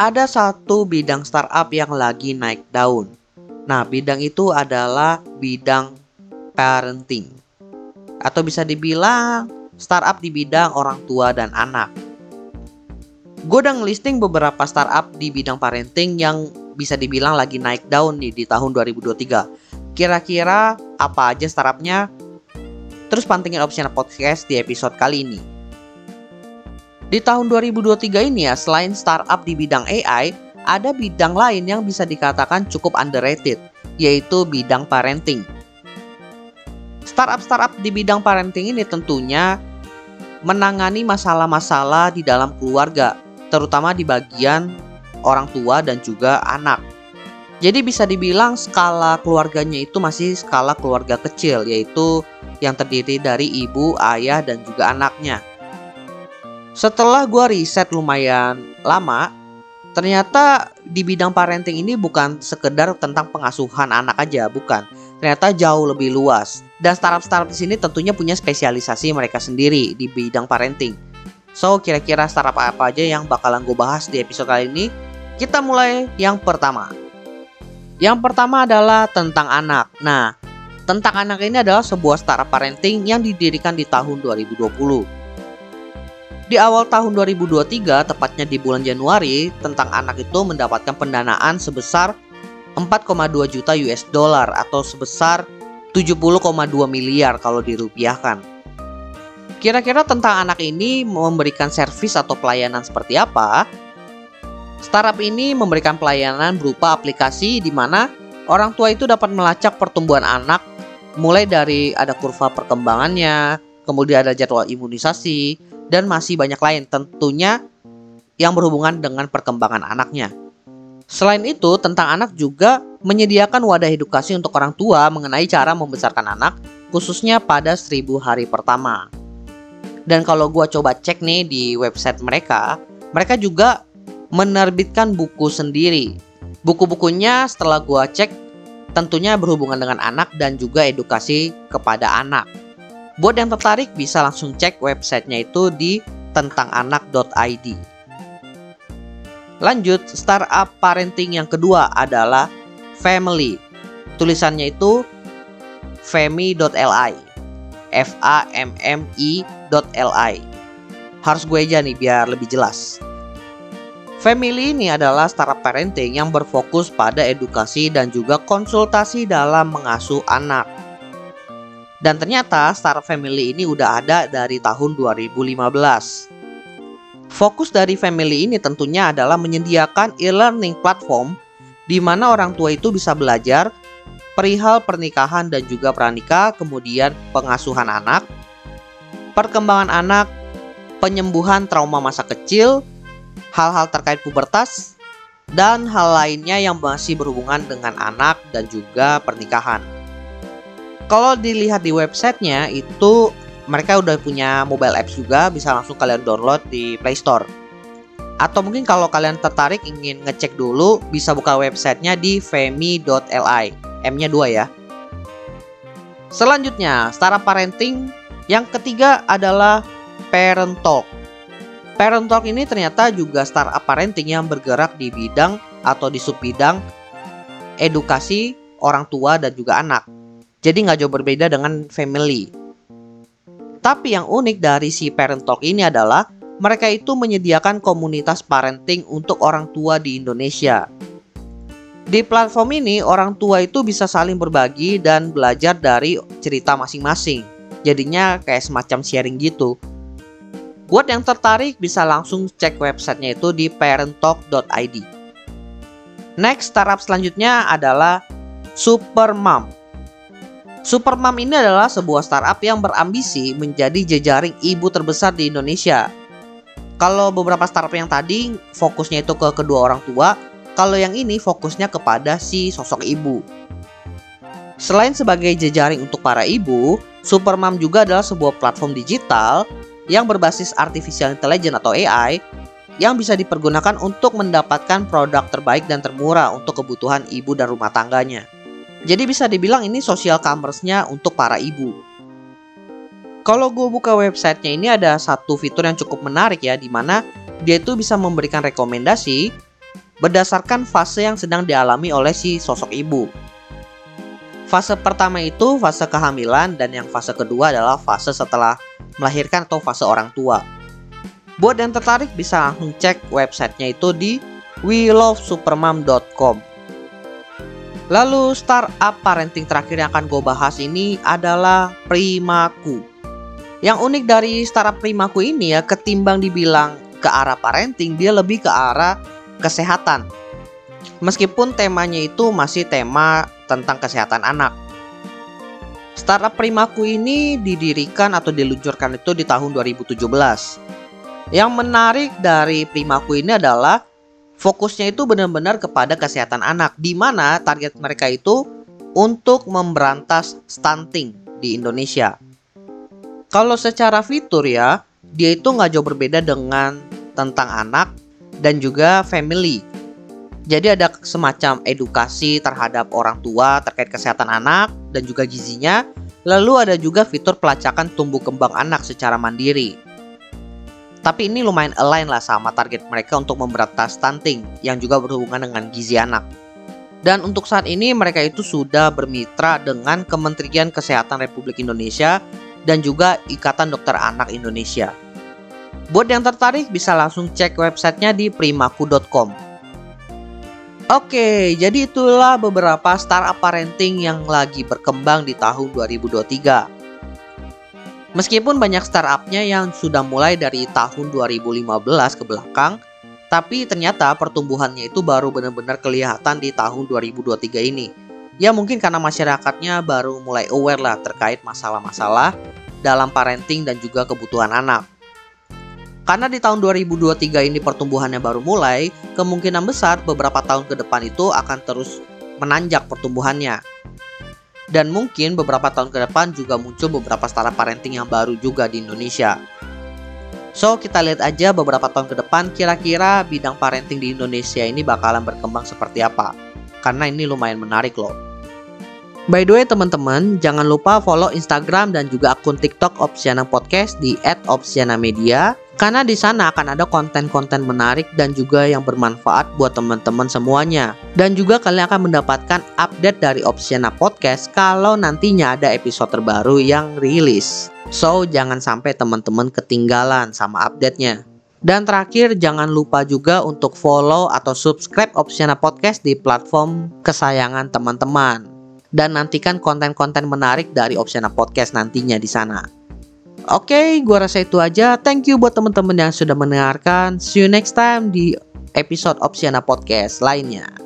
ada satu bidang startup yang lagi naik daun. Nah, bidang itu adalah bidang parenting. Atau bisa dibilang startup di bidang orang tua dan anak. Gue udah ngelisting beberapa startup di bidang parenting yang bisa dibilang lagi naik daun nih di tahun 2023. Kira-kira apa aja startupnya? Terus pantengin opsinya podcast di episode kali ini. Di tahun 2023 ini ya, selain startup di bidang AI, ada bidang lain yang bisa dikatakan cukup underrated, yaitu bidang parenting. Startup-startup di bidang parenting ini tentunya menangani masalah-masalah di dalam keluarga, terutama di bagian orang tua dan juga anak. Jadi bisa dibilang skala keluarganya itu masih skala keluarga kecil, yaitu yang terdiri dari ibu, ayah, dan juga anaknya. Setelah gue riset lumayan lama, ternyata di bidang parenting ini bukan sekedar tentang pengasuhan anak aja, bukan. Ternyata jauh lebih luas. Dan startup-startup di sini tentunya punya spesialisasi mereka sendiri di bidang parenting. So, kira-kira startup apa aja yang bakalan gue bahas di episode kali ini? Kita mulai yang pertama. Yang pertama adalah tentang anak. Nah, tentang anak ini adalah sebuah startup parenting yang didirikan di tahun 2020 di awal tahun 2023, tepatnya di bulan Januari, tentang anak itu mendapatkan pendanaan sebesar 4,2 juta US dollar atau sebesar 70,2 miliar kalau dirupiahkan. Kira-kira tentang anak ini memberikan servis atau pelayanan seperti apa? Startup ini memberikan pelayanan berupa aplikasi di mana orang tua itu dapat melacak pertumbuhan anak mulai dari ada kurva perkembangannya, kemudian ada jadwal imunisasi, dan masih banyak lain tentunya yang berhubungan dengan perkembangan anaknya. Selain itu, tentang anak juga menyediakan wadah edukasi untuk orang tua mengenai cara membesarkan anak, khususnya pada seribu hari pertama. Dan kalau gue coba cek nih di website mereka, mereka juga menerbitkan buku sendiri. Buku-bukunya setelah gue cek tentunya berhubungan dengan anak dan juga edukasi kepada anak. Buat yang tertarik bisa langsung cek websitenya itu di tentanganak.id. Lanjut, startup parenting yang kedua adalah Family. Tulisannya itu fami.li. F A M M I.li. Harus gue aja nih biar lebih jelas. Family ini adalah startup parenting yang berfokus pada edukasi dan juga konsultasi dalam mengasuh anak. Dan ternyata Star Family ini udah ada dari tahun 2015. Fokus dari family ini tentunya adalah menyediakan e-learning platform di mana orang tua itu bisa belajar perihal pernikahan dan juga pranikah, kemudian pengasuhan anak, perkembangan anak, penyembuhan trauma masa kecil, hal-hal terkait pubertas, dan hal lainnya yang masih berhubungan dengan anak dan juga pernikahan. Kalau dilihat di websitenya itu mereka udah punya mobile apps juga bisa langsung kalian download di Play Store. Atau mungkin kalau kalian tertarik ingin ngecek dulu bisa buka websitenya di femi.li. M-nya dua ya. Selanjutnya, startup parenting yang ketiga adalah Parent Talk. Parent Talk ini ternyata juga startup parenting yang bergerak di bidang atau di sub bidang edukasi orang tua dan juga anak. Jadi nggak jauh berbeda dengan family. Tapi yang unik dari si Parent Talk ini adalah mereka itu menyediakan komunitas parenting untuk orang tua di Indonesia. Di platform ini, orang tua itu bisa saling berbagi dan belajar dari cerita masing-masing. Jadinya kayak semacam sharing gitu. Buat yang tertarik bisa langsung cek websitenya itu di parenttalk.id. Next startup selanjutnya adalah Supermom. Supermam ini adalah sebuah startup yang berambisi menjadi jejaring ibu terbesar di Indonesia. Kalau beberapa startup yang tadi fokusnya itu ke kedua orang tua, kalau yang ini fokusnya kepada si sosok ibu. Selain sebagai jejaring untuk para ibu, Supermam juga adalah sebuah platform digital yang berbasis artificial intelligence atau AI yang bisa dipergunakan untuk mendapatkan produk terbaik dan termurah untuk kebutuhan ibu dan rumah tangganya. Jadi bisa dibilang ini social commerce-nya untuk para ibu. Kalau gue buka websitenya ini ada satu fitur yang cukup menarik ya, di mana dia itu bisa memberikan rekomendasi berdasarkan fase yang sedang dialami oleh si sosok ibu. Fase pertama itu fase kehamilan dan yang fase kedua adalah fase setelah melahirkan atau fase orang tua. Buat yang tertarik bisa langsung cek websitenya itu di welovesupermom.com. Lalu startup parenting terakhir yang akan gue bahas ini adalah Primaku. Yang unik dari startup Primaku ini ya ketimbang dibilang ke arah parenting, dia lebih ke arah kesehatan. Meskipun temanya itu masih tema tentang kesehatan anak. Startup Primaku ini didirikan atau diluncurkan itu di tahun 2017. Yang menarik dari Primaku ini adalah fokusnya itu benar-benar kepada kesehatan anak, di mana target mereka itu untuk memberantas stunting di Indonesia. Kalau secara fitur ya, dia itu nggak jauh berbeda dengan tentang anak dan juga family jadi ada semacam edukasi terhadap orang tua terkait kesehatan anak dan juga gizinya. Lalu ada juga fitur pelacakan tumbuh kembang anak secara mandiri. Tapi ini lumayan align lah sama target mereka untuk memberantas stunting yang juga berhubungan dengan gizi anak. Dan untuk saat ini mereka itu sudah bermitra dengan Kementerian Kesehatan Republik Indonesia dan juga Ikatan Dokter Anak Indonesia. Buat yang tertarik bisa langsung cek websitenya di primaku.com. Oke, jadi itulah beberapa startup parenting yang lagi berkembang di tahun 2023. Meskipun banyak startupnya yang sudah mulai dari tahun 2015 ke belakang, tapi ternyata pertumbuhannya itu baru benar-benar kelihatan di tahun 2023 ini. Ya mungkin karena masyarakatnya baru mulai aware lah terkait masalah-masalah dalam parenting dan juga kebutuhan anak. Karena di tahun 2023 ini pertumbuhannya baru mulai, kemungkinan besar beberapa tahun ke depan itu akan terus menanjak pertumbuhannya. Dan mungkin beberapa tahun ke depan juga muncul beberapa startup parenting yang baru juga di Indonesia. So, kita lihat aja beberapa tahun ke depan kira-kira bidang parenting di Indonesia ini bakalan berkembang seperti apa. Karena ini lumayan menarik loh. By the way teman-teman, jangan lupa follow Instagram dan juga akun TikTok Opsiana Podcast di @opsianamedia karena di sana akan ada konten-konten menarik dan juga yang bermanfaat buat teman-teman semuanya. Dan juga kalian akan mendapatkan update dari Opsiana Podcast kalau nantinya ada episode terbaru yang rilis. So, jangan sampai teman-teman ketinggalan sama update-nya. Dan terakhir, jangan lupa juga untuk follow atau subscribe Opsiana Podcast di platform kesayangan teman-teman. Dan nantikan konten-konten menarik dari Opsiana Podcast nantinya di sana. Oke, okay, gua rasa itu aja. Thank you buat teman-teman yang sudah mendengarkan. See you next time di episode Opsiana Podcast lainnya.